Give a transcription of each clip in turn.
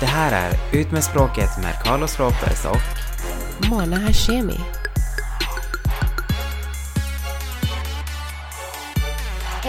Det här är Ut med språket med Carlos Ropez och Mona Hashemi.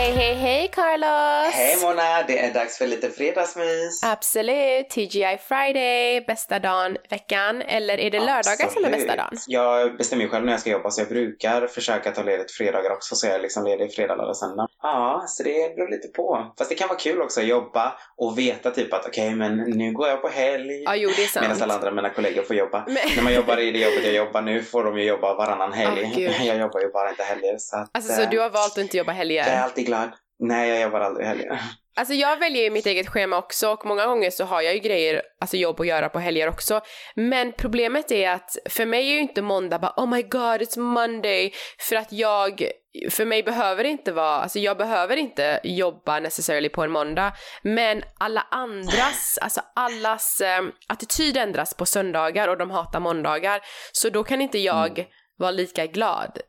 Hej, hej, hej Carlos! Hej Mona, det är dags för lite fredagsmys. Absolut, TGI Friday, bästa dagen veckan. Eller är det lördagar som är bästa dagen? Jag bestämmer själv när jag ska jobba så jag brukar försöka ta ledigt fredagar också så jag är liksom ledig fredag, lördag, söndag. Ja, så det beror lite på. Fast det kan vara kul också att jobba och veta typ att okej okay, men nu går jag på helg. Ja, jo det är sant. Medan alla andra mina kollegor får jobba. Men... När man jobbar i det jobbet jag jobbar nu får de ju jobba varannan helg. Oh, jag jobbar ju bara inte helger. Så att, alltså så du har valt att inte jobba helger? Jag är alltid glad. Nej, jag jobbar aldrig helger. Alltså jag väljer ju mitt eget schema också och många gånger så har jag ju grejer, alltså jobb att göra på helger också. Men problemet är att för mig är ju inte måndag bara oh my god it's Monday för att jag, för mig behöver det inte vara, alltså jag behöver inte jobba necessarily på en måndag. Men alla andras, alltså allas eh, attityd ändras på söndagar och de hatar måndagar. Så då kan inte jag mm. vara lika glad.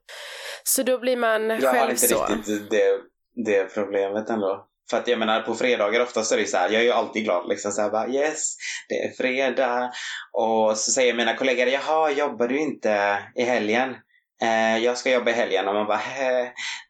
Så då blir man jag själv så. Jag har inte riktigt det det problemet ändå. För att jag menar på fredagar oftast är det så här, jag är ju alltid glad liksom så här bara yes, det är fredag. Och så säger mina kollegor, jaha, jobbar du inte i helgen? Eh, jag ska jobba i helgen och man bara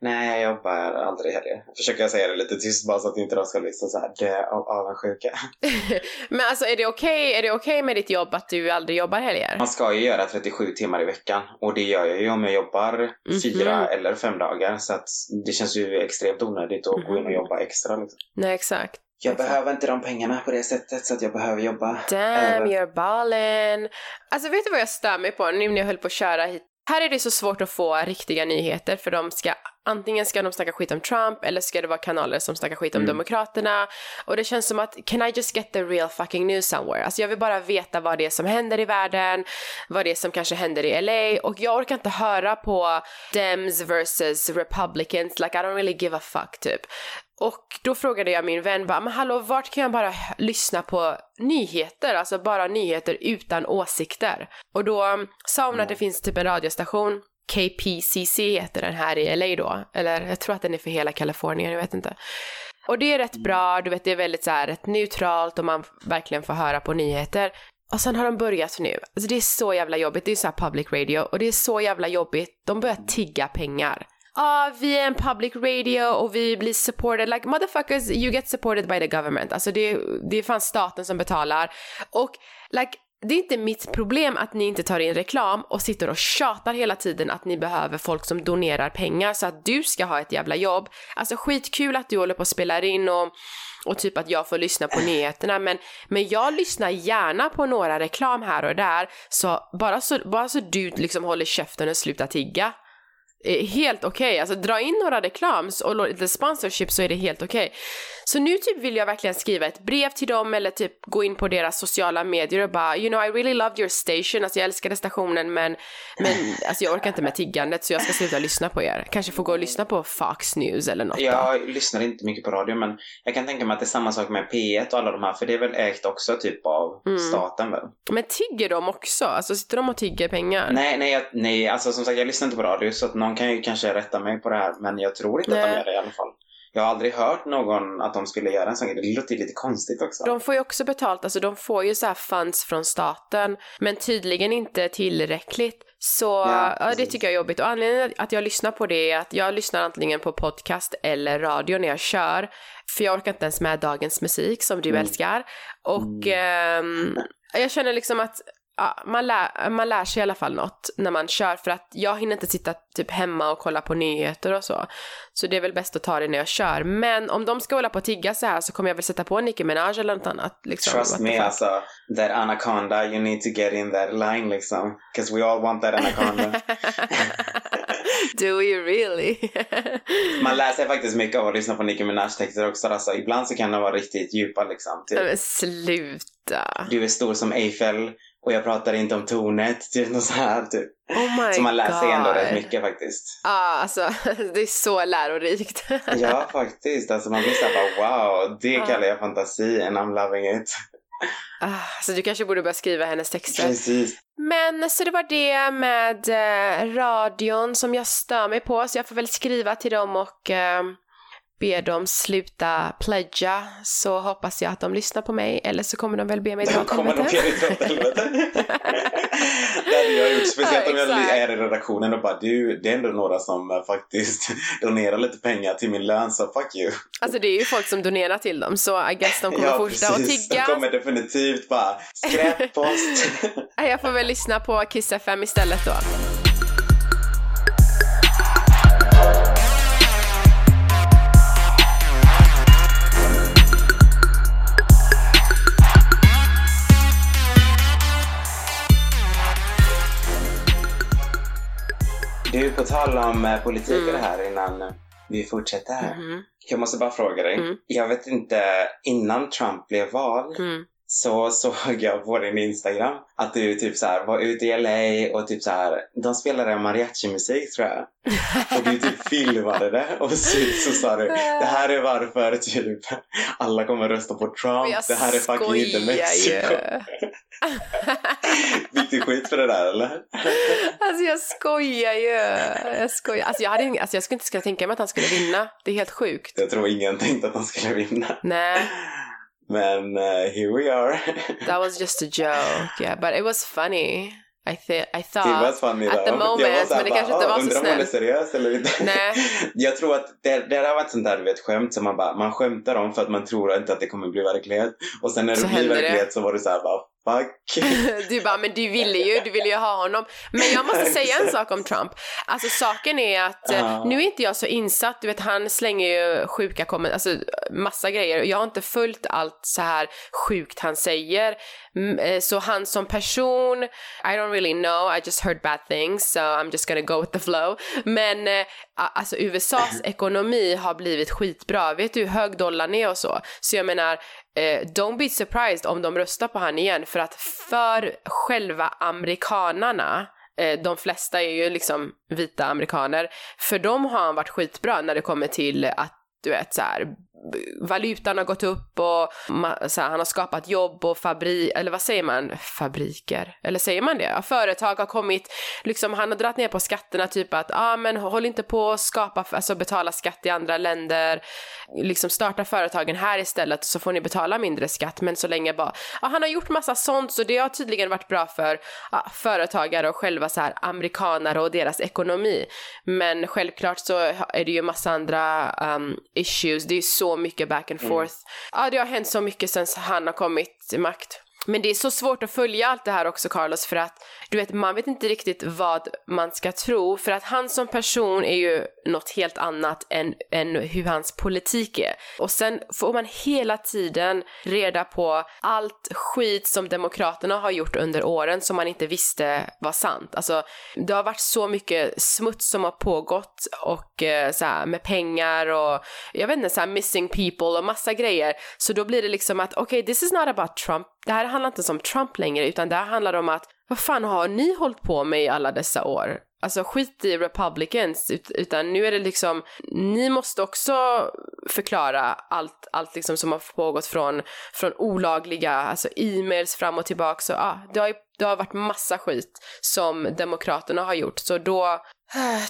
nej jag jobbar aldrig i helgen. Försöker jag säga det lite tyst bara så att inte de ska liksom så här dö av avundsjuka. Men alltså är det okej okay, okay med ditt jobb att du aldrig jobbar helger? Man ska ju göra 37 timmar i veckan och det gör jag ju om jag jobbar mm -hmm. fyra eller fem dagar så att det känns ju extremt onödigt att mm -hmm. gå in och mhm. jobba extra liksom. Nej exakt. Jag Exakt. behöver inte de pengarna på det sättet så att jag behöver jobba. Damn, you're ballin'. Alltså vet du vad jag stör mig på nu när jag höll på att köra hit här är det så svårt att få riktiga nyheter för de ska antingen ska de snacka skit om Trump eller ska det vara kanaler som snackar skit om mm. Demokraterna och det känns som att can I just get the real fucking news somewhere? Alltså jag vill bara veta vad det är som händer i världen, vad det är som kanske händer i LA och jag orkar inte höra på Dems versus Republicans, like I don't really give a fuck typ. Och då frågade jag min vän bara, men hallå vart kan jag bara lyssna på nyheter, alltså bara nyheter utan åsikter? Och då um, sa hon att det finns typ en radiostation KPCC heter den här i LA då, eller jag tror att den är för hela Kalifornien, jag vet inte. Och det är rätt bra, du vet det är väldigt så här rätt neutralt och man verkligen får höra på nyheter. Och sen har de börjat nu, alltså det är så jävla jobbigt, det är så här public radio och det är så jävla jobbigt, de börjar tigga pengar ah, vi är en public radio och vi blir supported, like motherfuckers you get supported by the government. Alltså det, det är fan staten som betalar. Och like det är inte mitt problem att ni inte tar in reklam och sitter och tjatar hela tiden att ni behöver folk som donerar pengar så att du ska ha ett jävla jobb. Alltså skitkul att du håller på och spelar in och, och typ att jag får lyssna på nyheterna men, men jag lyssnar gärna på några reklam här och där så bara så, bara så du liksom håller käften och slutar tigga helt okej. Okay. Alltså dra in några reklams och lite sponsorship så är det helt okej. Okay. Så nu typ vill jag verkligen skriva ett brev till dem eller typ gå in på deras sociala medier och bara you know I really loved your station, alltså jag älskade stationen men, men alltså jag orkar inte med tiggandet så jag ska sluta lyssna på er. Kanske få gå och lyssna på Fox News eller något Jag då. lyssnar inte mycket på radio men jag kan tänka mig att det är samma sak med P1 och alla de här för det är väl ägt också typ av mm. staten väl? Men tigger de också? Alltså sitter de och tigger pengar? Nej, nej, jag, nej, alltså som sagt jag lyssnar inte på radio så att någon kan ju kanske rätta mig på det här men jag tror inte nej. att de gör det i alla fall. Jag har aldrig hört någon att de skulle göra en sån grej. Det låter lite konstigt också. De får ju också betalt, alltså de får ju så här funds från staten, men tydligen inte tillräckligt. Så ja, ja, det tycker jag är jobbigt. Och anledningen att jag lyssnar på det är att jag lyssnar antingen på podcast eller radio när jag kör. För jag orkar inte ens med dagens musik som du mm. älskar. Och mm. eh, jag känner liksom att ja, man, lär, man lär sig i alla fall något när man kör för att jag hinner inte sitta typ hemma och kolla på nyheter och så. Så det är väl bäst att ta det när jag kör. Men om de ska hålla på och tigga så här så kommer jag väl sätta på Nicki Minaj eller något annat. Liksom. Trust me alltså, that anaconda you need to get in that line liksom. Cause we all want that anaconda. Do we really? man lär sig faktiskt mycket av att lyssna på Nicki Minaj texter också. Alltså, ibland så kan de vara riktigt djupa liksom. Typ. Men sluta. Du är stor som Eiffel och jag pratar inte om tornet, typ något så här typ. Oh så man lär sig God. ändå rätt mycket faktiskt. Ja, ah, alltså det är så lärorikt. ja, faktiskt. Alltså man blir såhär bara wow, det ah. kallar jag fantasi and I'm loving it. Ah, så du kanske borde börja skriva hennes texter. Precis. Men så det var det med eh, radion som jag stör mig på, så jag får väl skriva till dem och eh, be dem sluta pledga så hoppas jag att de lyssnar på mig eller så kommer de väl be mig dra åt kommer de helvete. åt det hade jag gjort. Speciellt Ja, om jag är i redaktionen och bara du, det är ändå några som eh, faktiskt donerar lite pengar till min lön så fuck you. Alltså det är ju folk som donerar till dem så I guess de kommer fortsätta att tigga. De kommer definitivt bara skräppost. Jag får väl lyssna på Kiss FM istället då. Du, på tal om eh, politik och det här innan eh, vi fortsätter här. Mhm, Jag måste bara fråga dig. Mm. Jag vet inte, innan Trump blev vald mm. Så såg jag på din Instagram att du typ så här var ute i LA och typ så här, de spelade mariachi-musik tror jag. Och du typ filmade det och så, så sa du det här är varför typ alla kommer rösta på Trump. Det här är fucking inte Mexiko. Fick du skit för det där eller? Alltså jag skojar ju. Jag skojar. Alltså jag, hade, ing- alltså jag skulle inte skulle tänka mig att han skulle vinna. Det är helt sjukt. Jag tror ingen tänkte att han skulle vinna. Nej, Men eh, here we are. that was just a joke. Yeah, but it was funny. I, th- I Det thought. var funny at då. the moment, Jag var men det bara, kanske inte "Ah, var så undrar om han är snällt." seriös eller inte. Nej. Jag tror att det, det där var ett sånt där du vet, skämt som man bara, man skämtar om för att man tror inte att det kommer bli verklighet. Och sen när det Så blir händer det. verklighet så var det så här bara, fuck. Du bara, men du ville ju, du ville ju ha honom. Men jag måste säga en sak om Trump. Alltså saken är att, Ja. nu är inte jag så insatt, du vet han slänger ju sjuka kommentarer, alltså massa grejer. Jag har inte följt allt så här sjukt han säger. Eh, Så han som person, I don't really know, I just heard bad things, so I'm just gonna go with the flow. Men eh, alltså USAs ekonomi har blivit skitbra. Vet du hur hög dollarn är och så? Så jag menar, eh, don't be surprised om de röstar på han igen för att för själva amerikanarna eh, de flesta är ju liksom vita amerikaner. För dem har han varit skitbra när det kommer till att du vet så här, valutan har gått upp och så här, han har skapat jobb och fabrik, eller vad säger man, fabriker? Eller säger man det? Ja, företag har kommit, liksom han har dragit ner på skatterna typ att, ja ah, men håll inte på att skapa, alltså betala skatt i andra länder, liksom starta företagen här istället så får ni betala mindre skatt men så länge bara, ja han har gjort massa sånt så det har tydligen varit bra för ja, företagare och själva så här amerikanare och deras ekonomi. Men självklart så är det ju massa andra um, issues, det är ju så mycket back and forth. Ja det har hänt så mycket sen han har kommit till makt. Men det är så svårt att följa allt det här också Carlos för att du vet man vet inte riktigt vad man ska tro för att han som person är ju något helt annat än, än hur hans politik är. Och sen får man hela tiden reda på allt skit som demokraterna har gjort under åren som man inte visste var sant. Alltså det har varit så mycket smuts som har pågått och eh, så här, med pengar och jag vet inte så här missing people och massa grejer. Så då blir det liksom att okej okay, this is not about Trump det här handlar inte om Trump längre utan det här handlar om att vad fan har ni hållit på med i alla dessa år? Alltså skit i Republicans ut, utan nu är det liksom ni måste också förklara allt, allt liksom som har pågått från, från olagliga, alltså e-mails fram och tillbaka så ja, det har det har varit massa skit som demokraterna har gjort så då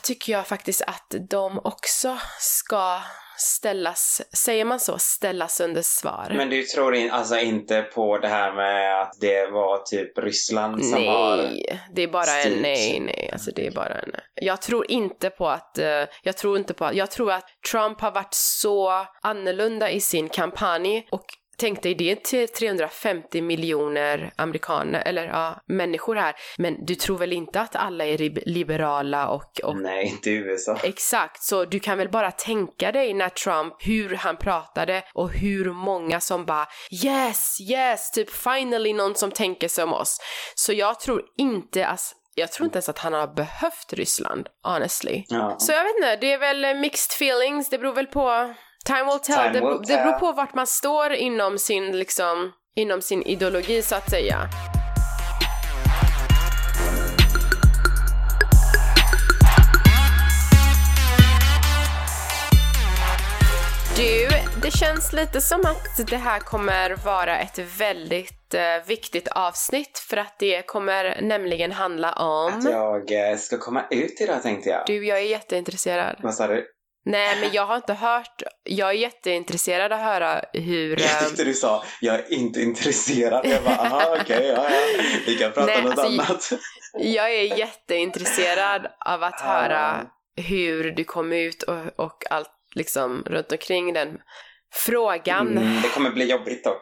tycker jag faktiskt att de också ska ställas, säger man så, ställas under svar. Men du tror in, alltså inte på det här med att det var typ Ryssland som har... Nej, det är bara en, styrt. nej, nej, alltså det är bara en, jag tror inte på att, eh, jag tror inte på att, jag tror att Trump har varit så annorlunda i sin kampanj och Tänk dig, det är till 350 miljoner amerikaner, eller ja, människor här. Men du tror väl inte att alla är liberala och, och Nej, inte i USA. Exakt, så du kan väl bara tänka dig när Trump, hur han pratade och hur många som bara yes, yes, typ finally någon som tänker som oss. Så jag tror inte att jag tror inte ens att han har behövt Ryssland, honestly. Ja. Så jag vet inte, det är väl mixed feelings, det beror väl på Time will tell. Time det, beror, will det beror på vart man står inom sin, liksom, inom sin ideologi så att säga. Du, det känns lite som att det här kommer vara ett väldigt eh, viktigt avsnitt för att det kommer nämligen handla om... Att jag eh, ska komma ut idag tänkte jag. Du, jag är jätteintresserad. Vad sa du? Nej, men jag har inte hört. Jag är jätteintresserad av att höra hur... Jag ehm, tyckte du sa, jag är inte intresserad. Jag bara, aha okej, ja, ja. Vi kan prata Nej, något alltså, annat. Jag är jätteintresserad av att Ah. höra hur du kom ut och, och allt liksom runt omkring den frågan. Mm, det kommer bli jobbigt dock.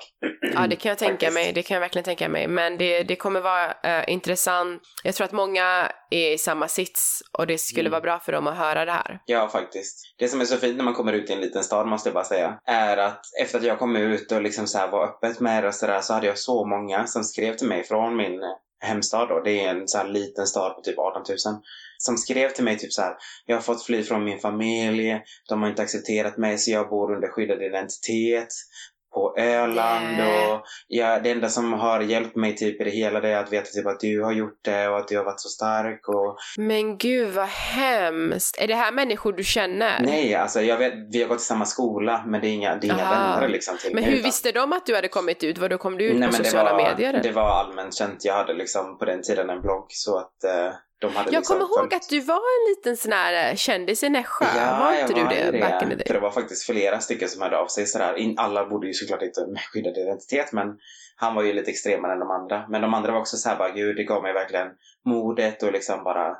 Ja, det kan jag tänka Faktiskt. mig. Det kan jag verkligen tänka mig. Men det, det kommer vara eh, intressant. Jag tror att många är i samma sits och det skulle Mm. vara bra för dem att höra det här. Ja, faktiskt. Det som är så fint när man kommer ut i en liten stad, måste jag bara säga, är att efter att jag kom ut och liksom så var öppet med det och sådär, så hade jag så många som skrev till mig från min hemstad då. Det är en så liten stad på typ 18 000. Som skrev till mig typ så här, jag har fått fly från min familj, de har inte accepterat mig så jag bor under skyddad identitet på Öland Nej. och ja, det enda som har hjälpt mig typ i det hela det är att veta typ att du har gjort det och att du har varit så stark och Men gud vad hemskt. Är det här människor du känner? Nej, alltså jag vet, vi har gått i samma skola men det är inga, det är inga Aha. vänner liksom till Men hur utan- visste de att du hade kommit ut? Vad då kom du ut Nej, på sociala var, medier? Det var allmänt känt. Jag hade liksom på den tiden en blogg så att eh, Jag liksom kommer ihåg att du var en liten sån här eh, kändis i Nässjö. var jag inte du var det, ju back in the day? För det var faktiskt flera stycken som hörde av sig sådär. Alla bodde ju såklart inte med skyddad identitet men han var ju lite extremare än de andra. Men de andra var också såhär bara gud det gav mig verkligen modet och liksom bara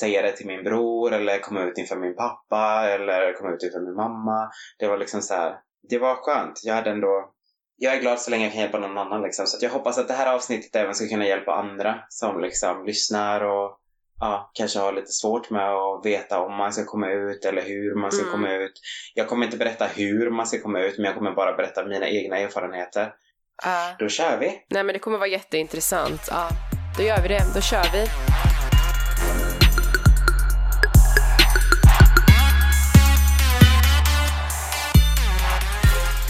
säga det till min bror eller komma ut inför min pappa eller komma ut inför min mamma. Det var liksom så här. det var skönt. Jag hade ändå jag är glad så länge jag kan hjälpa någon annan liksom. Så jag hoppas att det här avsnittet även ska kunna hjälpa andra som liksom lyssnar och ja, kanske har lite svårt med att veta om man ska komma ut eller hur man ska Mm. komma ut. Jag kommer inte berätta hur man ska komma ut men jag kommer bara berätta mina egna erfarenheter. Ja. Då kör vi! Nej men det kommer vara jätteintressant. Ja, då gör vi det. Då kör vi.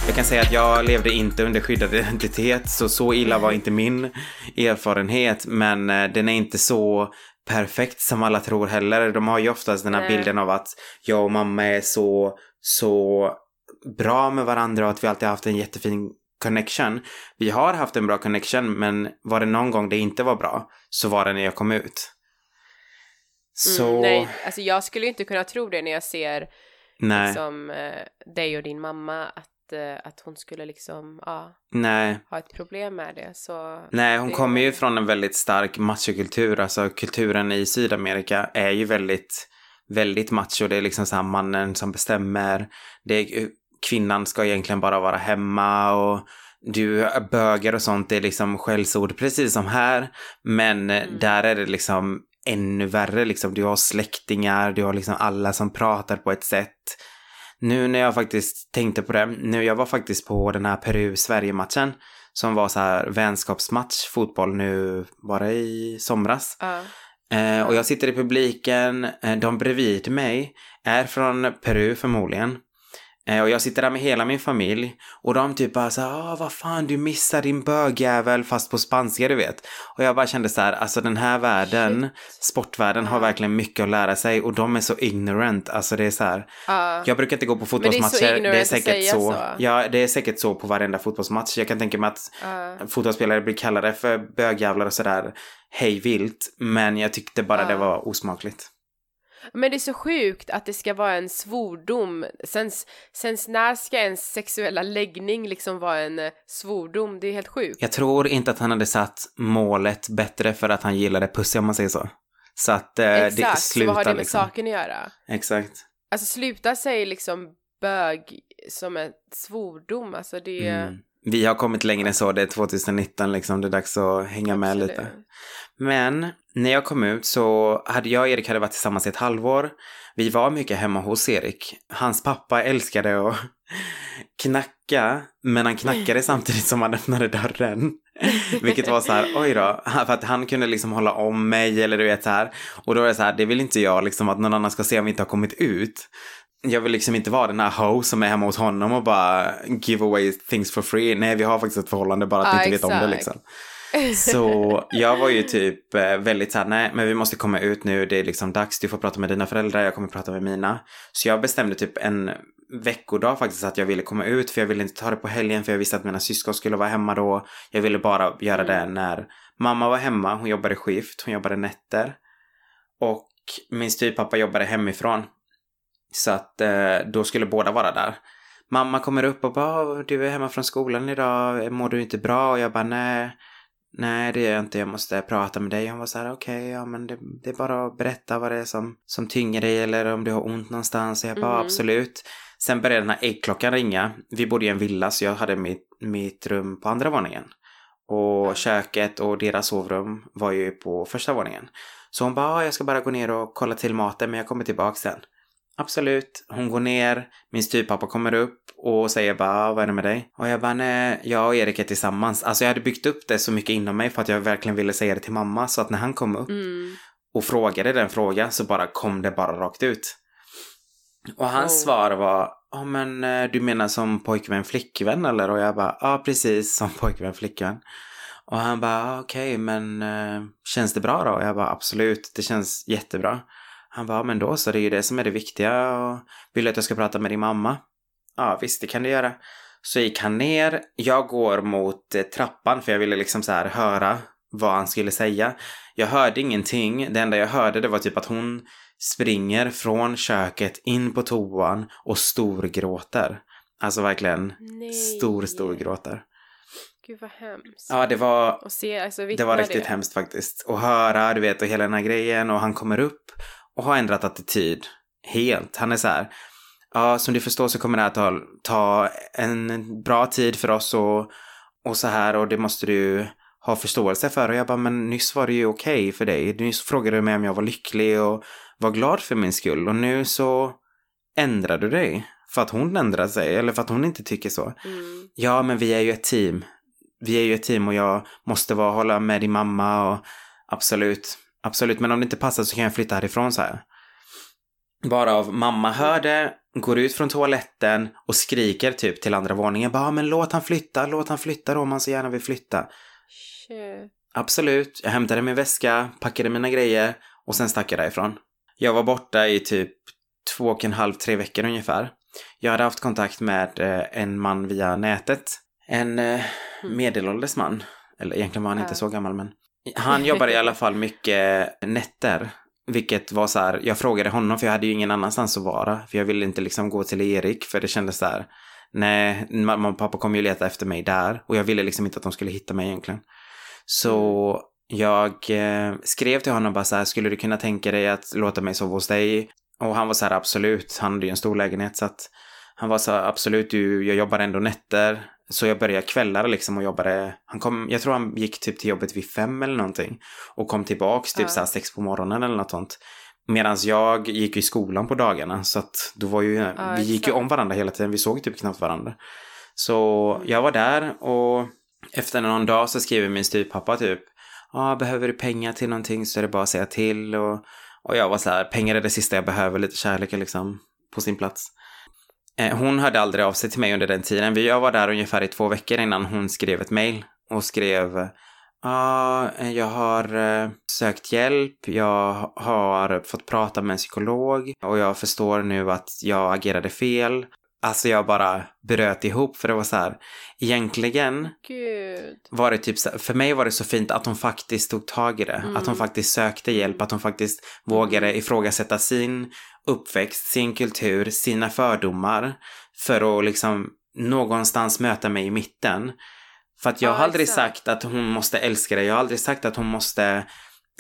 Jag kan säga att jag levde inte under skyddad identitet, så så illa var inte min erfarenhet. Men eh, den är inte så perfekt som alla tror heller. De har ju oftast den här Nej. bilden av att jag och mamma är så, så bra med varandra och att vi alltid har haft en jättefin connection. Vi har haft en bra connection, men var det någon gång det inte var bra så var det när jag kom ut. Så, Mm, nej, alltså jag skulle ju inte kunna tro det när jag ser nej, liksom, eh, dig och din mamma att, eh, att hon skulle liksom, ja, nej. ha ett problem med det. Så, Nej, hon det- kommer ju från en väldigt stark machokultur. Alltså kulturen i Sydamerika är ju väldigt, väldigt macho. Det är liksom så här mannen som bestämmer. Det är, kvinnan ska egentligen bara vara hemma och du bögar och sånt det är liksom skällsord precis som här. Men eh, Mm. där är det liksom ännu värre liksom. Du har släktingar, du har liksom alla som pratar på ett sätt. Nu när jag faktiskt tänkte på det, nu jag var faktiskt på den här Peru-Sverige-matchen som var så här vänskapsmatch fotboll nu, bara i somras. ja. Eh, och jag sitter i publiken, eh, de bredvid mig är från Peru förmodligen. Eh, och jag sitter där med hela min familj och de typ bara så här, ah, vad fan du missar din bögjävel fast på spanska du vet. Och jag bara kände så här, alltså den här världen, sportvärlden har verkligen mycket att lära sig och de är så ignorant, alltså det är så här. Ja. Jag brukar inte gå på det är fotbollsmatcher. ignorant är säkert så. så. Ja, det är säkert så på varenda fotbollsmatch. Jag kan tänka mig att Ja. fotbollsspelare blir kallade för bögjävlar och sådär hej vilt. Men jag tyckte bara Ja. det var osmakligt. Men det är så sjukt att det ska vara en svordom. Sen, sen när ska ens sexuella läggning liksom vara en eh, svordom? Det är helt sjukt. Jag tror inte att han hade satt målet bättre för att han gillade pussy om man säger så. Så att eh, det Exakt, så slutar vad har det med liksom. saken att göra? Exakt. Alltså sluta säga liksom bög som en svordom, alltså det... Mm. Vi har kommit längre än så, det är 2019 liksom, det är dags att hänga med Absolut. lite. Men när jag kom ut så hade jag och Erik hade varit tillsammans i ett halvår. Vi var mycket hemma hos Erik. Hans pappa älskade att knacka, men han knackade samtidigt som han öppnade dörren. Vilket var så här, oj då, för att han kunde liksom hålla om mig eller du vet så här. Och då är det så här, det vill inte jag liksom att någon annan ska se om vi inte har kommit ut. Jag vill liksom inte vara den här ho som är hemma hos honom och bara give away things for free. Nej, vi har faktiskt ett förhållande bara att Ja, vi inte vet om det liksom. Så jag var ju typ eh, väldigt såhär, nej men vi måste komma ut nu, det är liksom dags, du får prata med dina föräldrar, jag kommer prata med mina. Så jag bestämde typ en veckodag faktiskt att jag ville komma ut för jag ville inte ta det på helgen för jag visste att mina syskon skulle vara hemma då. Jag ville bara göra det när mamma var hemma, hon jobbade skift, hon jobbade nätter. Och min styvpappa jobbade hemifrån. Så att eh, då skulle båda vara där. Mamma kommer upp och bara, du är hemma från skolan idag, mår du inte bra? Och jag bara, nej, nej det gör jag inte, jag måste prata med dig. Hon var så här, okej, okay, ja men det, det, är bara att berätta vad det är som, som tynger dig eller om du har ont någonstans. Och jag bara, mm. absolut. Sen började den här äggklockan ringa. Vi bodde i en villa så jag hade mitt, mitt rum på andra våningen. Och köket och deras sovrum var ju på första våningen. Så hon bara, jag ska bara gå ner och kolla till maten men jag kommer tillbaka sen. Absolut. Hon går ner, min styvpappa kommer upp och säger bara vad är det med dig? Och jag bara nej, jag och Erik är tillsammans. Alltså jag hade byggt upp det så mycket inom mig för att jag verkligen ville säga det till mamma så att när han kom upp mm. och frågade den frågan så bara kom det bara rakt ut. Och hans oh. svar var, ja oh, men eh, du menar som pojkvän flickvän eller? Och jag bara, ja precis som pojkvän flickvän. Och han bara, okej okay, men uh, känns det bra då? Och jag bara, absolut, det känns jättebra. Han bara, men då så, det är ju det som är det viktiga. Och vill du att jag ska prata med din mamma? Ja, visst, det kan du göra. Så gick han ner. Jag går mot eh, trappan för jag ville liksom så här höra vad han skulle säga. Jag hörde ingenting. Det enda jag hörde det var typ att hon springer från köket in på toan och storgråter. Alltså verkligen Nej. stor, stor gråter. Gud vad hemskt. Ja, det var, se, alltså, det var riktigt det. hemskt faktiskt. Att höra, du vet, och hela den här grejen och han kommer upp och har ändrat attityd helt. Han är så här, ja, som du förstår så kommer det här ta, ta en bra tid för oss och, och så här och det måste du ha förståelse för. Och jag bara, men nyss var det ju okej okay för dig. Nyss frågade du mig om jag var lycklig och var glad för min skull och nu så ändrar du dig. För att hon ändrar sig eller för att hon inte tycker så. Mm. Ja, men vi är ju ett team. Vi är ju ett team och jag måste vara, hålla med din mamma och absolut. Absolut, men om det inte passar så kan jag flytta härifrån, så här. Varav mamma hör det, går ut från toaletten och skriker typ till andra våningen. Bara, men låt han flytta, låt han flytta då om han så gärna vill flytta. Shit. Absolut, jag hämtade min väska, packade mina grejer och sen stack jag därifrån. Jag var borta i typ två och en halv, tre veckor ungefär. Jag hade haft kontakt med eh, en man via nätet. En eh, mm. medelålders man. Eller egentligen var han inte så gammal men han jobbade i alla fall mycket nätter. Vilket var så här, jag frågade honom för jag hade ju ingen annanstans att vara. För jag ville inte liksom gå till Erik för det kändes så här, nej, mamma och pappa kommer ju leta efter mig där. Och jag ville liksom inte att de skulle hitta mig egentligen. Så mm. jag eh, skrev till honom bara så här, skulle du kunna tänka dig att låta mig sova hos dig? Och han var så här, absolut, han hade ju en stor lägenhet så att han var så här, absolut, du, jag jobbar ändå nätter. Så jag började kvällar liksom och jobbade. Han kom, jag tror han gick typ till jobbet vid fem eller någonting. Och kom tillbaks typ ja. så här sex på morgonen eller något sånt. Medan jag gick i skolan på dagarna så att då var ju, ja, vi gick ju om varandra hela tiden. Vi såg typ knappt varandra. Så mm. jag var där och efter någon dag så skriver min styvpappa typ ah, behöver du pengar till någonting så är det bara att säga till och, och jag var så här, pengar är det sista jag behöver, lite kärlek liksom på sin plats. Eh, hon hörde aldrig av sig till mig under den tiden. Jag var där ungefär i två veckor innan hon skrev ett mail och skrev Ja, ah, jag har eh, sökt hjälp, jag har fått prata med en psykolog och jag förstår nu att jag agerade fel. Alltså jag bara bröt ihop för det var så här. Egentligen Gud. var det typ så, för mig var det så fint att hon faktiskt tog tag i det. Mm. Att hon faktiskt sökte hjälp, att hon faktiskt vågade mm. ifrågasätta sin uppväxt, sin kultur, sina fördomar. För att liksom någonstans möta mig i mitten. För att jag ja, har aldrig sagt att hon måste älska dig. Jag har aldrig sagt att hon måste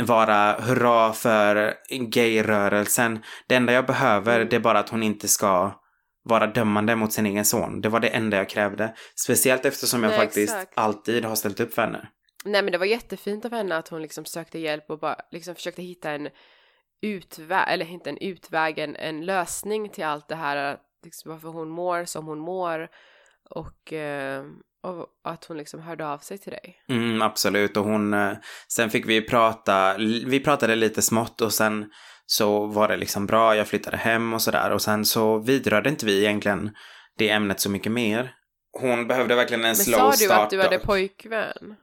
vara hurra för gayrörelsen. Det enda jag behöver mm. det är bara att hon inte ska vara dömande mot sin egen son. Det var det enda jag krävde. Speciellt eftersom jag Nej, faktiskt exakt. alltid har ställt upp för henne. Nej men det var jättefint av henne att hon liksom sökte hjälp och bara liksom försökte hitta en utväg, eller inte en utväg, en, en lösning till allt det här, liksom varför hon mår som hon mår och, eh, och att hon liksom hörde av sig till dig. Mm, absolut och hon, eh, sen fick vi prata, vi pratade lite smått och sen så var det liksom bra, jag flyttade hem och sådär och sen så vidrörde inte vi egentligen det ämnet så mycket mer. Hon behövde verkligen en Men slow start. Men sa du att du hade pojkvän?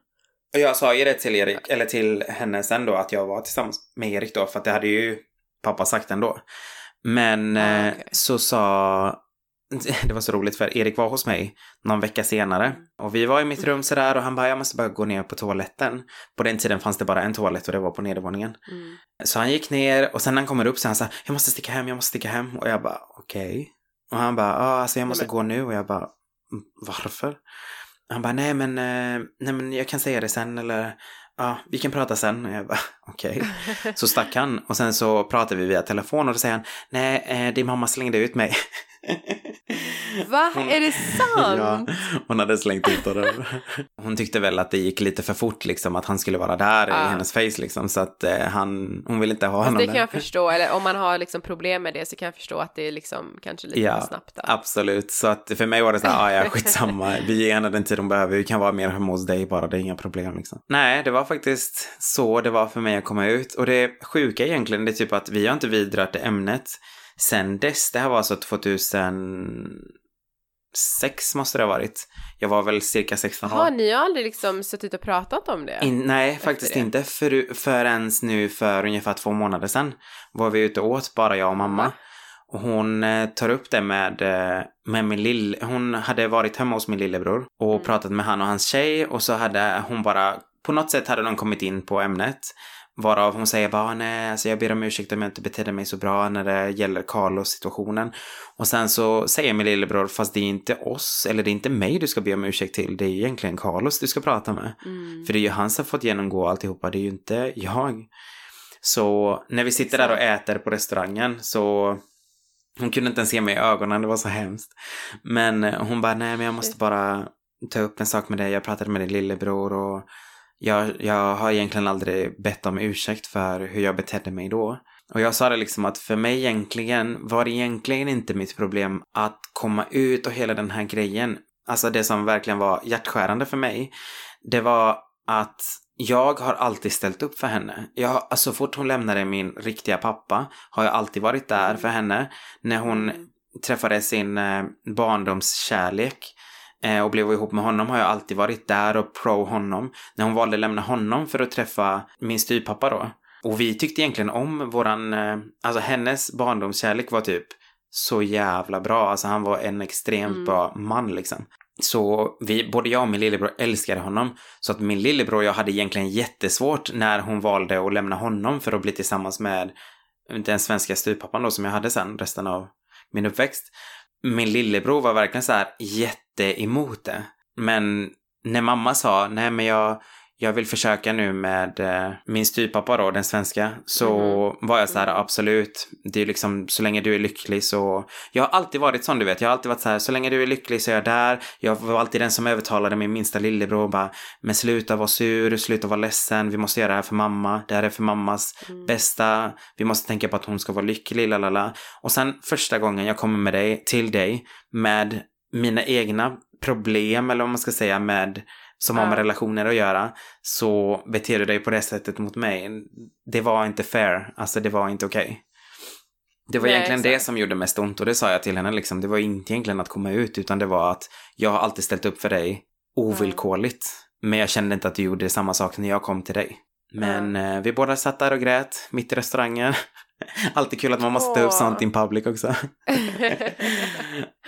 Jag sa ju det till Erik, eller till henne sen då, att jag var tillsammans med Erik då, för att det hade ju pappa sagt ändå. Men ah, okay. så sa det var så roligt för Erik var hos mig någon vecka senare och vi var i mitt rum sådär och han bara, jag måste bara gå ner på toaletten. På den tiden fanns det bara en toalett och det var på nedervåningen. Mm. Så han gick ner och sen när han kommer upp så han sa, jag måste sticka hem, jag måste sticka hem. Och jag bara, okej. Och han bara, ja alltså jag måste Nej, men- gå nu. Och jag bara, "Mm, varför? Han bara, nej men, eh, nej men jag kan säga det sen eller, ja vi kan prata sen. Och jag bara, okej. Så stack han och sen så pratade vi via telefon och då säger han, nej eh, din mamma slängde ut mig. Va? Hon- Är det sant? ja, hon hade slängt ut honom. Hon tyckte väl att det gick lite för fort liksom, att han skulle vara där Ah. i hennes face liksom. Så att eh, han, hon ville inte ha Fast honom det kan där. jag förstå, eller om man har liksom problem med det så kan jag förstå att det är liksom kanske lite Ja, för snabbt där. Absolut, så att för mig var det så här, ah, ja skitsamma, vi ger henne den tid hon behöver, vi kan vara mer hemma hos dig bara, det är inga problem liksom. Nej, det var faktiskt så det var för mig att komma ut. Och det sjuka egentligen, det är typ att vi har inte vidrört det ämnet sen dess. Det här var alltså 2006 måste det ha varit. Jag var väl cirka 16 Jaha, år. ni har aldrig liksom suttit och pratat om det? In, nej, faktiskt det. inte. För, förrän nu för ungefär två månader sedan var vi ute och åt, bara jag och mamma. Och hon eh, tar upp det med, eh, med min lill... Hon hade varit hemma hos min lillebror och Mm. pratat med han och hans tjej och så hade hon bara... På något sätt hade de kommit in på ämnet. Varav hon säger bara nej, alltså jag ber om ursäkt om jag inte betedde mig så bra när det gäller Carlos situationen. Och sen så säger min lillebror, fast det är inte oss, eller det är inte mig du ska be om ursäkt till, det är egentligen Carlos du ska prata med. Mm. För det är ju han som fått genomgå alltihopa, det är ju inte jag. Så när vi sitter där och äter på restaurangen så hon kunde inte ens se mig i ögonen, det var så hemskt. Men eh, hon bara, nej men jag måste bara ta upp en sak med dig. Jag pratade med din lillebror och jag, jag har egentligen aldrig bett om ursäkt för hur jag betedde mig då. Och jag sa det liksom att för mig egentligen var det egentligen inte mitt problem att komma ut och hela den här grejen. Alltså det som verkligen var hjärtskärande för mig. Det var att jag har alltid ställt upp för henne. Jag, alltså, så fort hon lämnade min riktiga pappa har jag alltid varit där för henne. När hon träffade sin eh, barndomskärlek och blev ihop med honom har jag alltid varit där och pro honom. När hon valde att lämna honom för att träffa min styvpappa då. Och vi tyckte egentligen om våran, eh, alltså hennes barndomskärlek var typ så jävla bra. Alltså han var en extremt Mm. bra man liksom. Så vi, både jag och min lillebror älskade honom. Så att min lillebror jag hade egentligen jättesvårt när hon valde att lämna honom för att bli tillsammans med den svenska styvpappan då som jag hade sen resten av min uppväxt. Min lillebror var verkligen så här jätte emot det. Men när mamma sa nej men jag, jag vill försöka nu med eh, min styvpappa då, den svenska, så var jag så här absolut. Det är liksom så länge du är lycklig så. Jag har alltid varit sån du vet. Jag har alltid varit så här så länge du är lycklig så är jag där. Jag var alltid den som övertalade min minsta lillebror bara men sluta vara sur, sluta vara ledsen. Vi måste göra det här för mamma. Det här är för mammas Mm. bästa. Vi måste tänka på att hon ska vara lycklig, lalala. Och sen första gången jag kommer med dig, till dig med mina egna problem eller vad man ska säga med som har med relationer att göra så beter du dig på det sättet mot mig. Det var inte fair. Alltså det var inte okej. Det var Nej, egentligen det exakt. som gjorde mest ont och det sa jag till henne liksom. Det var inte egentligen att komma ut utan det var att jag har alltid ställt upp för dig ovillkorligt. Men jag kände inte att du gjorde samma sak när jag kom till dig. Men eh, vi båda satt där och grät mitt i restaurangen. Alltid kul att man måste ta upp sånt in public också.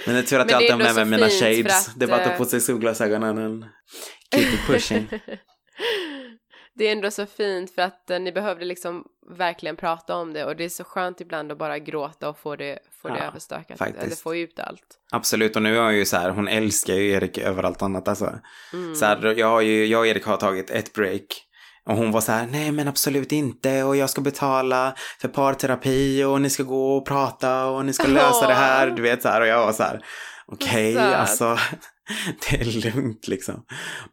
Men det är tur att jag alltid har med mig mina shades. att, Det är bara att ta på sig solglasögonen och keep it pushing. det är ändå så fint för att eh, ni behövde liksom verkligen prata om det och det är så skönt ibland att bara gråta och få det, få det Ja, överstökat. faktiskt. Eller få ut allt. Absolut, och nu är hon ju så här, hon älskar ju Erik över allt annat alltså. Mm. Så här, jag, har ju, jag och Erik har tagit ett break. Och hon var så här, nej men absolut inte och jag ska betala för parterapi och ni ska gå och prata och ni ska lösa det här. Du vet så här och jag var så här, okej söt. alltså det är lugnt liksom.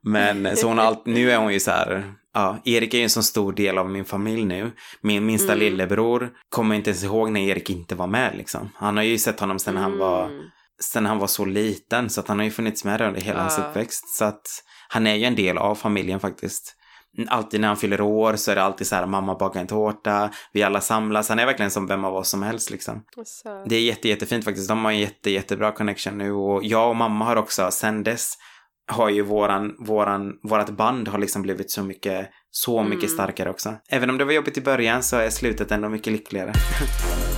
Men så hon allt, nu är hon ju så här, ja, Erik är ju en så stor del av min familj nu. Min minsta Mm. lillebror kommer inte ens ihåg när Erik inte var med liksom. Han har ju sett honom sen han var Mm. sen han var så liten så att han har ju funnits med under hela hans Ja. uppväxt. Så att han är ju en del av familjen faktiskt. Alltid när han fyller år så är det alltid så här mamma bakar en tårta, vi alla samlas. Han är verkligen som vem av oss som helst liksom. Det är jätte, jättefint faktiskt. De har en jätte, jättebra connection nu och jag och mamma har också sen dess har ju våran, våran, vårat band har liksom blivit så mycket, så mycket Mm. starkare också. Även om det var jobbigt i början så är slutet ändå mycket lyckligare.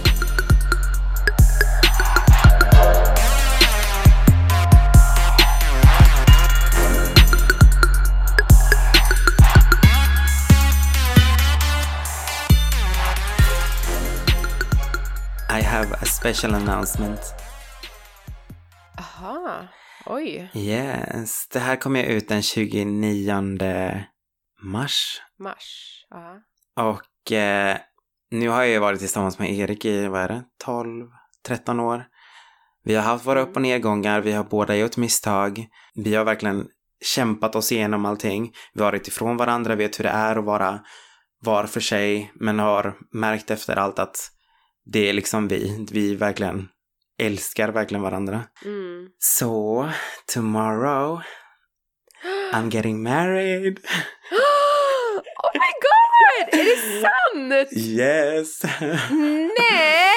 special announcement. Aha, oj. Yes, det här kommer ut den 29 mars. Mars. Ja. Och eh, nu har jag ju varit tillsammans med Erik i, vad är det, 12, 13 år. Vi har haft våra upp och nedgångar, vi har båda gjort misstag. Vi har verkligen kämpat oss igenom allting. Vi har varit ifrån varandra, vet hur det är att vara var för sig, men har märkt efter allt att det är liksom vi. Vi verkligen älskar verkligen varandra. Mm. Så, tomorrow I'm getting married. oh my god! Är det sant? Yes! Nej!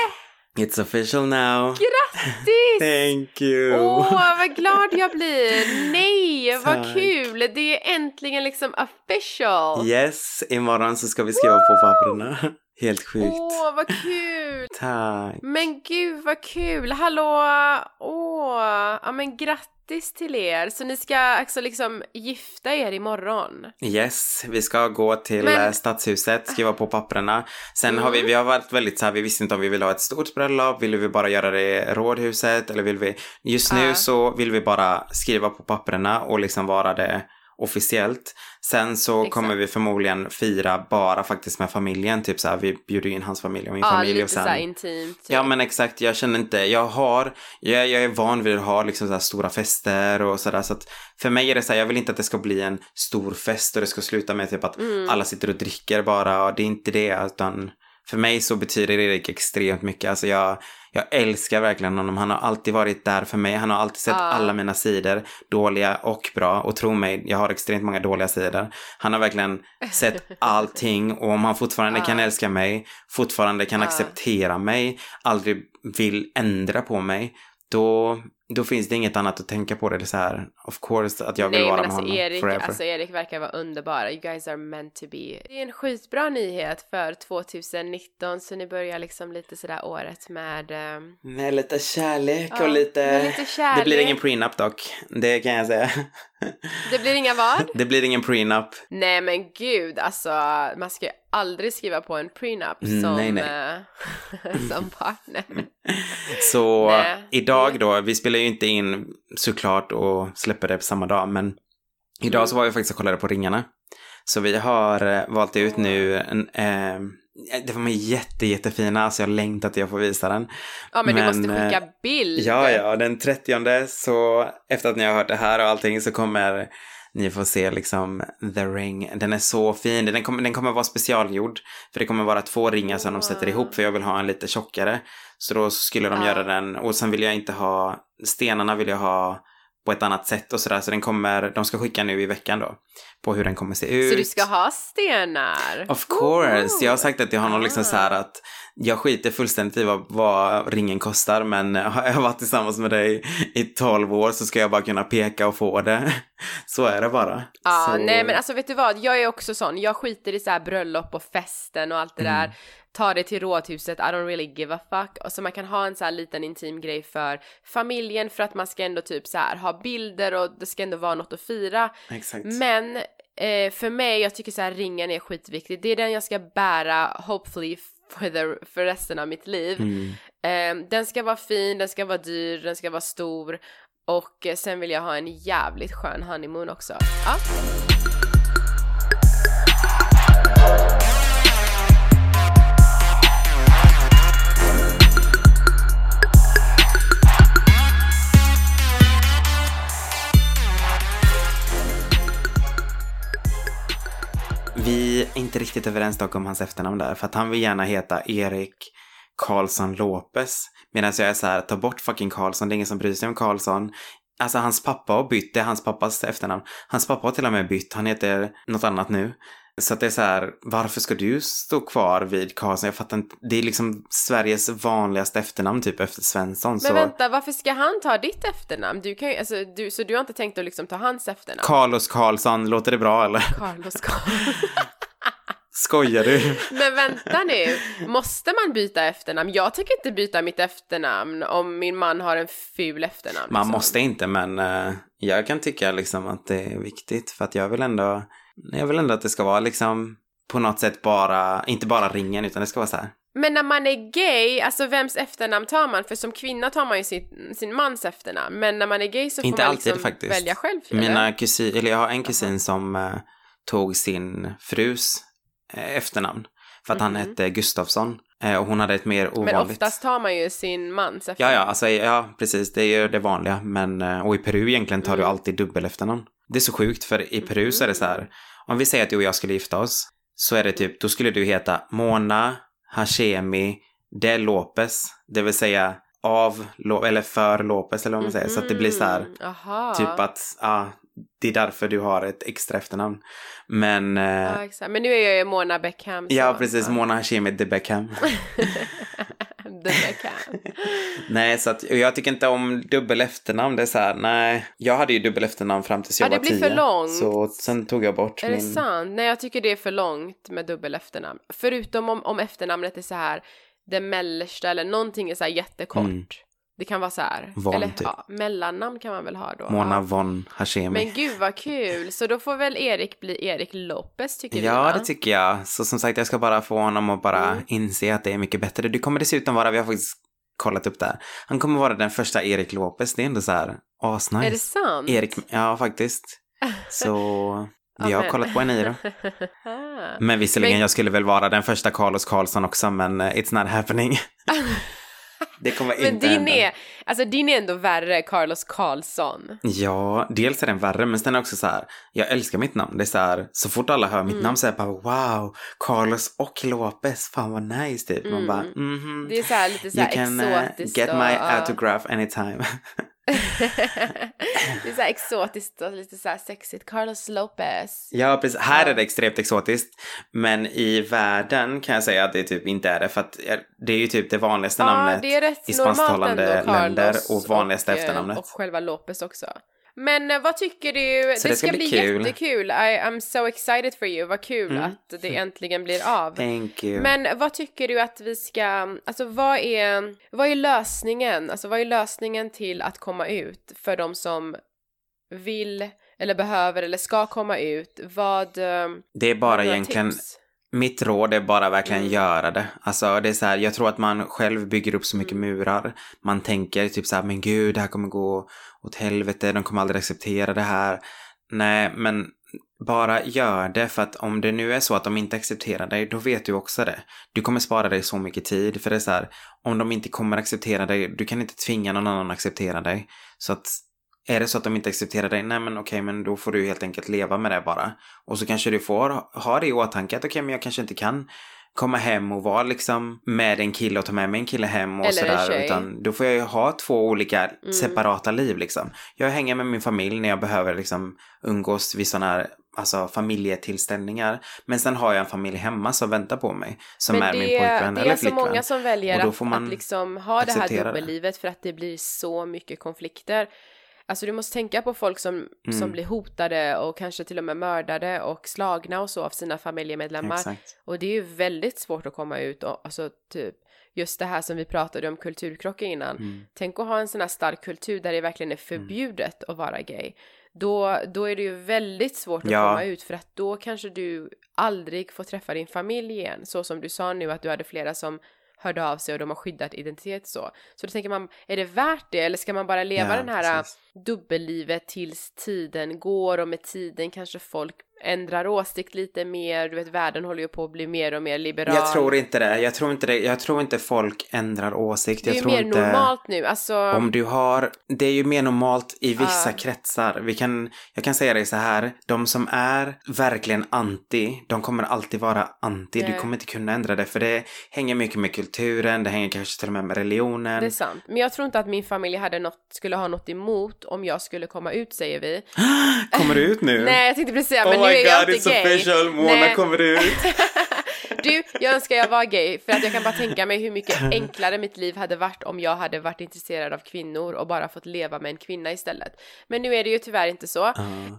It's official now. Grattis! Thank you! Åh, vad glad jag blir! Nej, vad Tack. kul! Det är äntligen liksom official! Yes, imorgon så ska vi skriva på papperna. Helt sjukt. Åh, vad kul! Tack. Men gud vad kul! Hallå! Åh! Ja men grattis till er! Så ni ska alltså liksom gifta er imorgon? Yes, vi ska gå till Men- eh, stadshuset, skriva på papperna. Sen har vi, Mm. vi har varit väldigt så här, vi visste inte om vi ville ha ett stort bröllop, ville vi bara göra det i rådhuset eller vill vi... Just nu Ja. så vill vi bara skriva på papperna och liksom vara det officiellt. Sen så Exakt. kommer vi förmodligen fira bara faktiskt med familjen, typ så här, vi bjuder in hans familj och min Ja, familj lite och sen... såhär intimt. Typ. Ja men exakt, jag känner inte, jag har, jag, jag är van vid att ha liksom så här stora fester och sådär så att för mig är det så här, jag vill inte att det ska bli en stor fest och det ska sluta med typ att Mm. alla sitter och dricker bara och det är inte det utan för mig så betyder Erik extremt mycket, alltså jag, jag älskar verkligen honom, han har alltid varit där för mig, han har alltid sett Ja. alla mina sidor, dåliga och bra och tro mig, jag har extremt många dåliga sidor. Han har verkligen sett allting och om han fortfarande Ja. kan älska mig, fortfarande kan Ja. acceptera mig, aldrig vill ändra på mig, då, då finns det inget annat att tänka på det. Det är så här, of course, att jag vill Nej vara men med alltså honom Erik, forever. alltså Erik verkar vara underbara. You guys are meant to be. Det är en skitbra nyhet för 2019 så ni börjar liksom lite sådär året med... ehm, Med lite kärlek Ja, och lite... lite kärlek. Det blir ingen prenup dock, det kan jag säga. Det blir inga vad? Det blir ingen prenup. Nej men gud, alltså man ska ju aldrig skriva på en prenup Mm, som, nej, nej. eh, som partner. Så Nej. idag då, vi spelar ju inte in såklart och släpper det på samma dag, men idag Mm. så var jag faktiskt och kollade på ringarna. Så vi har eh, valt ut nu en, eh, det var jätte, jättefina, alltså jag längtar till jag får visa den. Ja men, du Men, måste skicka bild. Ja, ja, den 30 så efter att ni har hört det här och allting så kommer ni få se liksom The Ring. Den är så fin. Den kommer, den kommer vara specialgjord. För det kommer vara två ringar som de sätter ihop för jag vill ha en lite tjockare. Så då skulle de Ja. göra den. Och sen vill jag inte ha, stenarna vill jag ha på ett annat sätt och sådär. Så den kommer, de ska skicka nu i veckan då. På hur den kommer se ut. Så du ska ha stenar? Of course! Jag har sagt att jag har någon liksom Ah. så här att jag skiter fullständigt i vad, vad ringen kostar men har jag varit tillsammans med dig i 12 år så ska jag bara kunna peka och få det. Så är det bara. Ja, så... nej men alltså vet du vad, jag är också sån, jag skiter i så här bröllop och festen och allt det Mm. där. Ta det till rådhuset, I don't really give a fuck. Och så man kan ha en så här liten intim grej för familjen för att man ska ändå typ så här ha bilder och det ska ändå vara något att fira. Exakt. Men eh, för mig, jag tycker så här ringen är skitviktig. Det är den jag ska bära, hopefully, for, the, för resten av mitt liv. Mm. Eh, den ska vara fin, den ska vara dyr, den ska vara stor. Och eh, sen vill jag ha en jävligt skön honeymoon också. Ja. Inte riktigt överens dock om hans efternamn där för att han vill gärna heta Erik Karlsson Lopez. Medan jag är så här, ta bort fucking Karlsson, det är ingen som bryr sig om Karlsson. Alltså hans pappa har bytt, det är hans pappas efternamn. Hans pappa har till och med bytt, han heter något annat nu. Så att det är så här, varför ska du stå kvar vid Karlsson? Jag fattar inte, det är liksom Sveriges vanligaste efternamn typ efter Svensson. Men så vänta, varför ska han ta ditt efternamn? Du kan ju, alltså, du, så du har inte tänkt att liksom ta hans efternamn? Carlos Karlsson, låter det bra eller? Carlos Carl. Skojar du? Men vänta nu, måste man byta efternamn? Jag tänker inte byta mitt efternamn om min man har en ful efternamn. Man liksom. måste inte men eh, jag kan tycka liksom att det är viktigt för att jag vill ändå, jag vill ändå att det ska vara liksom på något sätt bara, inte bara ringen utan det ska vara så här Men när man är gay, alltså vems efternamn tar man? För som kvinna tar man ju sin, sin mans efternamn. Men när man är gay så får Inte man alltid liksom faktiskt. välja själv. eller? Mina kusin, eller jag har en kusin som eh, tog sin frus efternamn. För att han Mhm. hette Gustafsson. Eh, och hon hade ett mer ovanligt. Men oftast tar man ju sin mans Ja, efternamn. ja, alltså, ja, precis. Det är ju det vanliga. Men, eh, och i Peru egentligen tar du Mm. alltid dubbel efternamn. Det är så sjukt, för i Peru så är det så här. Om vi säger att du och jag skulle gifta oss. Så är det typ, då skulle du heta Mona Hashemi de Lopez. Det vill säga av, eller för Lopez eller vad man säger. Så att det blir så här. Mhm, Aha. Typ att, ja, det är därför du har ett extra efternamn. Men, eh, Ja, exakt. Men nu är jag ju Mona Beckham. så- ja precis. Mona Hashemi de Beckham. The Beckham. nej, så att, och jag tycker inte om dubbel efternamn. Det är så här, nej. Jag hade ju dubbel efternamn fram tills jag Ja, det var blir tio. för långt. Så sen tog jag bort Är min... det sant? Nej, jag tycker det är för långt med dubbel efternamn. Förutom om, om efternamnet är så här det mellersta eller någonting är så här jättekort. Mm. Det kan vara så här. Von, eller typ. ja, mellannamn kan man väl ha då. Mona ja. von Hashemi. Men gud vad kul! Så då får väl Erik bli Erik Lopez tycker vi Ja, va? det tycker jag. Så som sagt, jag ska bara få honom att bara Mm. inse att det är mycket bättre. Det kommer dessutom vara, vi har faktiskt kollat upp det här. Han kommer vara den första Erik Lopez. Det är ändå så här, asnice. Är det sant? Erik, ja faktiskt. Så vi har kollat på Eniro. Ah. Men visserligen, Men- jag skulle väl vara den första Carlos Karlsson också, men eh, it's not happening. det kommer Men inte din hända. är, alltså din är ändå värre, Carlos Karlsson. Ja, dels är den värre, men sen är också så här, jag älskar mitt namn. Det är så här, så fort alla hör mitt Mm. namn så är det bara wow, Carlos och Lopez, fan vad nice typ. Man Mm. bara mhm. Det är så här lite så You här can eh, exotiskt get och, my autograph anytime. det är så här exotiskt och lite så här sexigt. Carlos Lopez. ja, precis. Här Ja. är det extremt exotiskt. Men i världen kan jag säga att det typ inte är det. För att det är ju typ det vanligaste namnet. det i spansktalande ändå, länder och vanligaste och, eh, efternamnet. Och själva Lopez också. Men eh, vad tycker du? Så det, det ska ska bli bli kul. jättekul. I, I'm so excited for you. Vad kul Mm. att det äntligen blir av. Thank you. Men vad tycker du att vi ska, alltså vad är, vad är lösningen? Alltså vad är lösningen till att komma ut för de som vill eller behöver eller ska komma ut? Vad... eh, det är bara egentligen tips? Mitt råd är bara verkligen Mm. göra det. Alltså det är så här, jag tror att man själv bygger upp så mycket Mm. murar. Man tänker typ så här, men gud, det här kommer gå åt helvete, de kommer aldrig acceptera det här. Nej, men bara gör det för att om det nu är så att de inte accepterar dig, då vet du också det. Du kommer spara dig så mycket tid, för det är så här, om de inte kommer acceptera dig, du kan inte tvinga någon annan att acceptera dig. Så att är det så att de inte accepterar dig, nej men okej, men då får du helt enkelt leva med det bara. Och så kanske du får ha det i åtanke att okej, men jag kanske inte kan komma hem och vara liksom med en kille och ta med mig en kille hem och Eller sådär. Utan då får jag ju ha två olika Mm. separata liv liksom. Jag hänger med min familj när jag behöver liksom umgås vid sådana här alltså, familjetillställningar. Men sen har jag en familj hemma som väntar på mig. Som är det, min pojkvän det eller är så flickvän. många som väljer att, får man att liksom ha det här det. dubbellivet för att det blir så mycket konflikter. Alltså du måste tänka på folk som, Mm. som blir hotade och kanske till och med mördade och slagna och så av sina familjemedlemmar. Exakt. Och det är ju väldigt svårt att komma ut och alltså typ just det här som vi pratade om kulturkrockar innan. Mm. Tänk att ha en sån här stark kultur där det verkligen är förbjudet att vara gay. Då, då är det ju väldigt svårt att Ja. komma ut för att då kanske du aldrig får träffa din familj igen. Så som du sa nu att du hade flera som hörde av sig och de har skyddat identitet så. Så då tänker man, är det värt det eller ska man bara leva Ja, den här precis. dubbellivet tills tiden går och med tiden kanske folk ändrar åsikt lite mer. Du vet världen håller ju på att bli mer och mer liberal. Jag tror inte det. Jag tror inte det. Jag tror inte folk ändrar åsikt. det är jag ju mer inte... normalt nu. Alltså, Om du har, det är ju mer normalt i vissa Ja. kretsar. Vi kan, jag kan säga det så här, de som är verkligen anti, de kommer alltid vara anti. Du Nej. kommer inte kunna ändra det för det hänger mycket med kulturen, det hänger kanske till och med med religionen. det är sant. Men jag tror inte att min familj hade något, skulle ha något emot om jag skulle komma ut säger vi. Kommer du ut nu? Nej jag tänkte precis säga, oh men nu my är jag god, inte it's gay. official, Mona Nej. kommer ut. Du, jag önskar jag var gay för att jag kan bara tänka mig hur mycket enklare mitt liv hade varit om jag hade varit intresserad av kvinnor och bara fått leva med en kvinna istället. Men nu är det ju tyvärr inte så.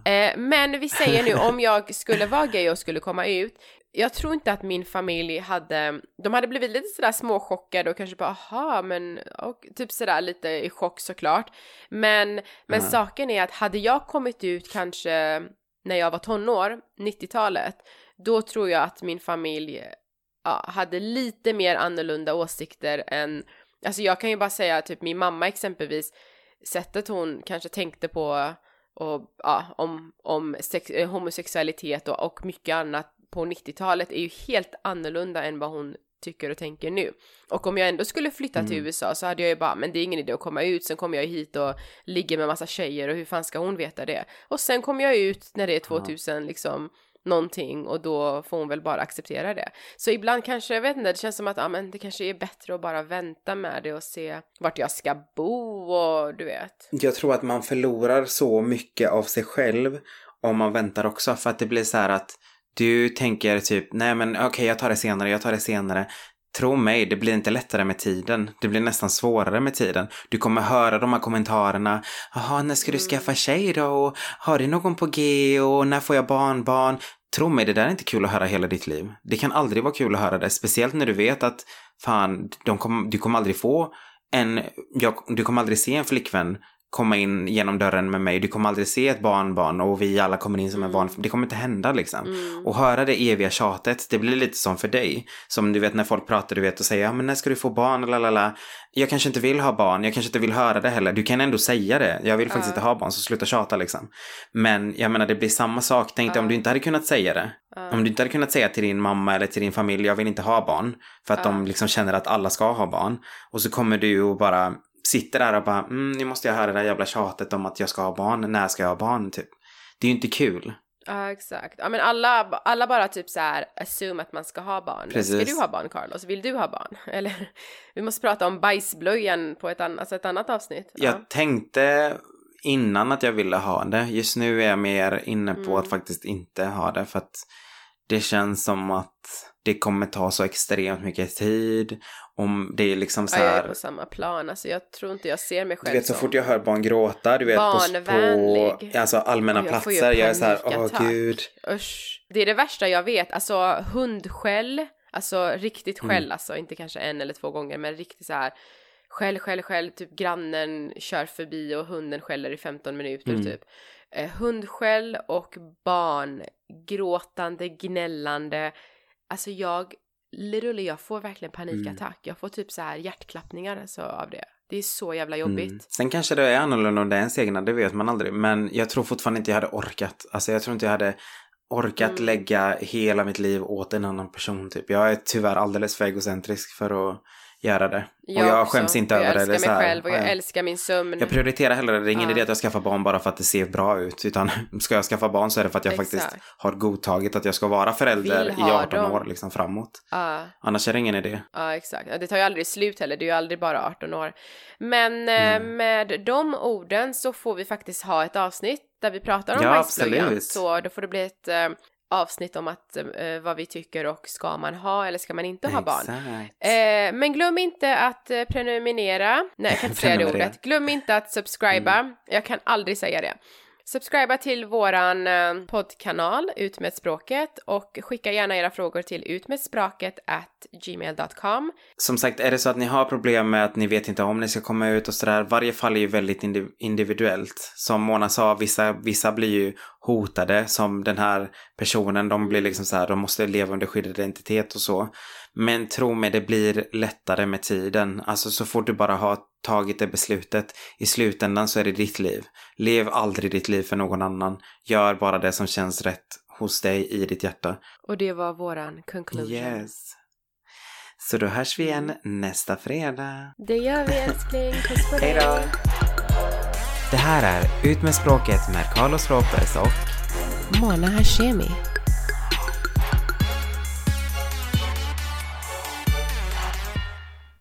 Eh, men vi säger nu om jag skulle vara gay och skulle komma ut. Jag tror inte att min familj hade, de hade blivit lite sådär småchockade och kanske bara aha men och, typ sådär lite i chock såklart. Men, men Ja. saken är att hade jag kommit ut kanske när jag var tonår, 90-talet, då tror jag att min familj ja, hade lite mer annorlunda åsikter än, alltså jag kan ju bara säga typ min mamma exempelvis, sättet hon kanske tänkte på och ja, om, om sex, eh, homosexualitet och, och mycket annat på 90-talet är ju helt annorlunda än vad hon tycker och tänker nu. Och om jag ändå skulle flytta till Mm. USA så hade jag ju bara, men det är ingen idé att komma ut, sen kommer jag hit och ligger med massa tjejer och hur fan ska hon veta det? Och sen kommer jag ut när det är 2000 liksom någonting och då får hon väl bara acceptera det. Så ibland kanske, jag vet inte, det känns som att ja, men det kanske är bättre att bara vänta med det och se vart jag ska bo och du vet. Jag tror att man förlorar så mycket av sig själv om man väntar också. För att det blir så här att du tänker typ, nej men okej jag tar det senare, jag tar det senare. Tro mig, det blir inte lättare med tiden. Det blir nästan svårare med tiden. Du kommer höra de här kommentarerna. Jaha, när ska du Mm. skaffa tjej då? Och har du någon på G? Och när får jag barnbarn? Tro mig, det där är inte kul att höra hela ditt liv. Det kan aldrig vara kul att höra det. Speciellt när du vet att fan, kom, du kommer aldrig få en, jag, du kommer aldrig se en flickvän komma in genom dörren med mig. Du kommer aldrig se ett barnbarn och vi alla kommer in som en Mm. barn. Det kommer inte hända liksom. Mm. Och höra det eviga tjatet, det blir lite som för dig. Som du vet när folk pratar, du vet och säger ja men när ska du få barn, lalala. Jag kanske inte vill ha barn, jag kanske inte vill höra det heller. Du kan ändå säga det. Jag vill faktiskt Ja. inte ha barn, så sluta tjata liksom. Men jag menar det blir samma sak. Tänk dig om Ja. du inte hade kunnat säga det. Ja. Om du inte hade kunnat säga till din mamma eller till din familj, jag vill inte ha barn. För att de liksom känner att alla ska ha barn. Och så kommer du och bara sitter där och bara, mm, nu måste jag höra det där jävla tjatet om att jag ska ha barn. När ska jag ha barn, typ. Det är ju inte kul. Ja exakt. Ja men alla, alla bara typ så här assume att man ska ha barn. Precis. Ska du ha barn Carlos? Vill du ha barn? Eller vi måste prata om bajsblöjan på ett, an- alltså ett annat avsnitt. Jag tänkte innan att jag ville ha det. Just nu är jag mer inne på Mm. att faktiskt inte ha det. För att det känns som att det kommer ta så extremt mycket tid. Om det är liksom så Ja, jag är här. på samma plan. Alltså jag tror inte jag ser mig själv Du vet så som... fort jag hör barn gråta, du vet på, på alltså, allmänna jag platser, jag är så här, åh panikattack. gud. Usch. Det är det värsta jag vet. Alltså hundskäll, alltså riktigt Mm. skäll, alltså inte kanske en eller två gånger, men riktigt så här skäll, skäll, skäll, typ grannen kör förbi och hunden skäller i 15 minuter Mm. typ. Eh, hundskäll och barn, gråtande, gnällande. Alltså jag, literally, jag får verkligen panikattack. Jag får typ så här hjärtklappningar alltså, av det. Det är så jävla jobbigt. Mm. Sen kanske det är annorlunda om det är ens egna, det vet man aldrig. Men jag tror fortfarande inte jag hade orkat. Alltså jag tror inte jag hade orkat Mm. lägga hela mitt liv åt en annan person typ. Jag är tyvärr alldeles för egocentrisk för att göra det. och jag också. skäms inte Och över det. Jag älskar mig själv och jag ja, älskar min sömn. Jag prioriterar hellre det. Det är ingen Ja. idé att jag skaffar barn bara för att det ser bra ut. Utan ska jag skaffa barn så är det för att jag faktiskt Exakt. har godtagit att jag ska vara förälder i ha 18 dem. år liksom framåt. Ja. Annars är det ingen idé. Ja, exakt. Det tar ju aldrig slut heller, det är ju aldrig bara 18 år. Men eh, Mm. med de orden så får vi faktiskt ha ett avsnitt där vi pratar om Ja, bajsblöjan. Så då får det bli ett eh, avsnitt om att, eh, vad vi tycker och ska man ha eller ska man inte ha barn. Exakt. Eh, men glöm inte att eh, prenumerera. Nej, jag kan inte säga det ordet. Glöm inte att subscriba. Mm. Jag kan aldrig säga det. Subscriba till våran eh, poddkanal Ut med språket och skicka gärna era frågor till utmedspråket at gmail.com. Som sagt, är det så att ni har problem med att ni vet inte om ni ska komma ut och sådär, varje fall är ju väldigt individuellt. Som Mona sa, vissa, vissa blir ju hotade, som den här personen, de blir liksom så här, de måste leva under skyddad identitet och så. Men tro mig, det blir lättare med tiden. Alltså så fort du bara har tagit det beslutet, i slutändan så är det ditt liv. Lev aldrig ditt liv för någon annan. Gör bara det som känns rätt hos dig i ditt hjärta. Och det var våran conclusion. Yes. Så då hörs vi igen nästa fredag. Det gör vi älskling. Puss på dig. Hej då. Det här är Ut med språket med Carlos Ropers och Mona Hashemi.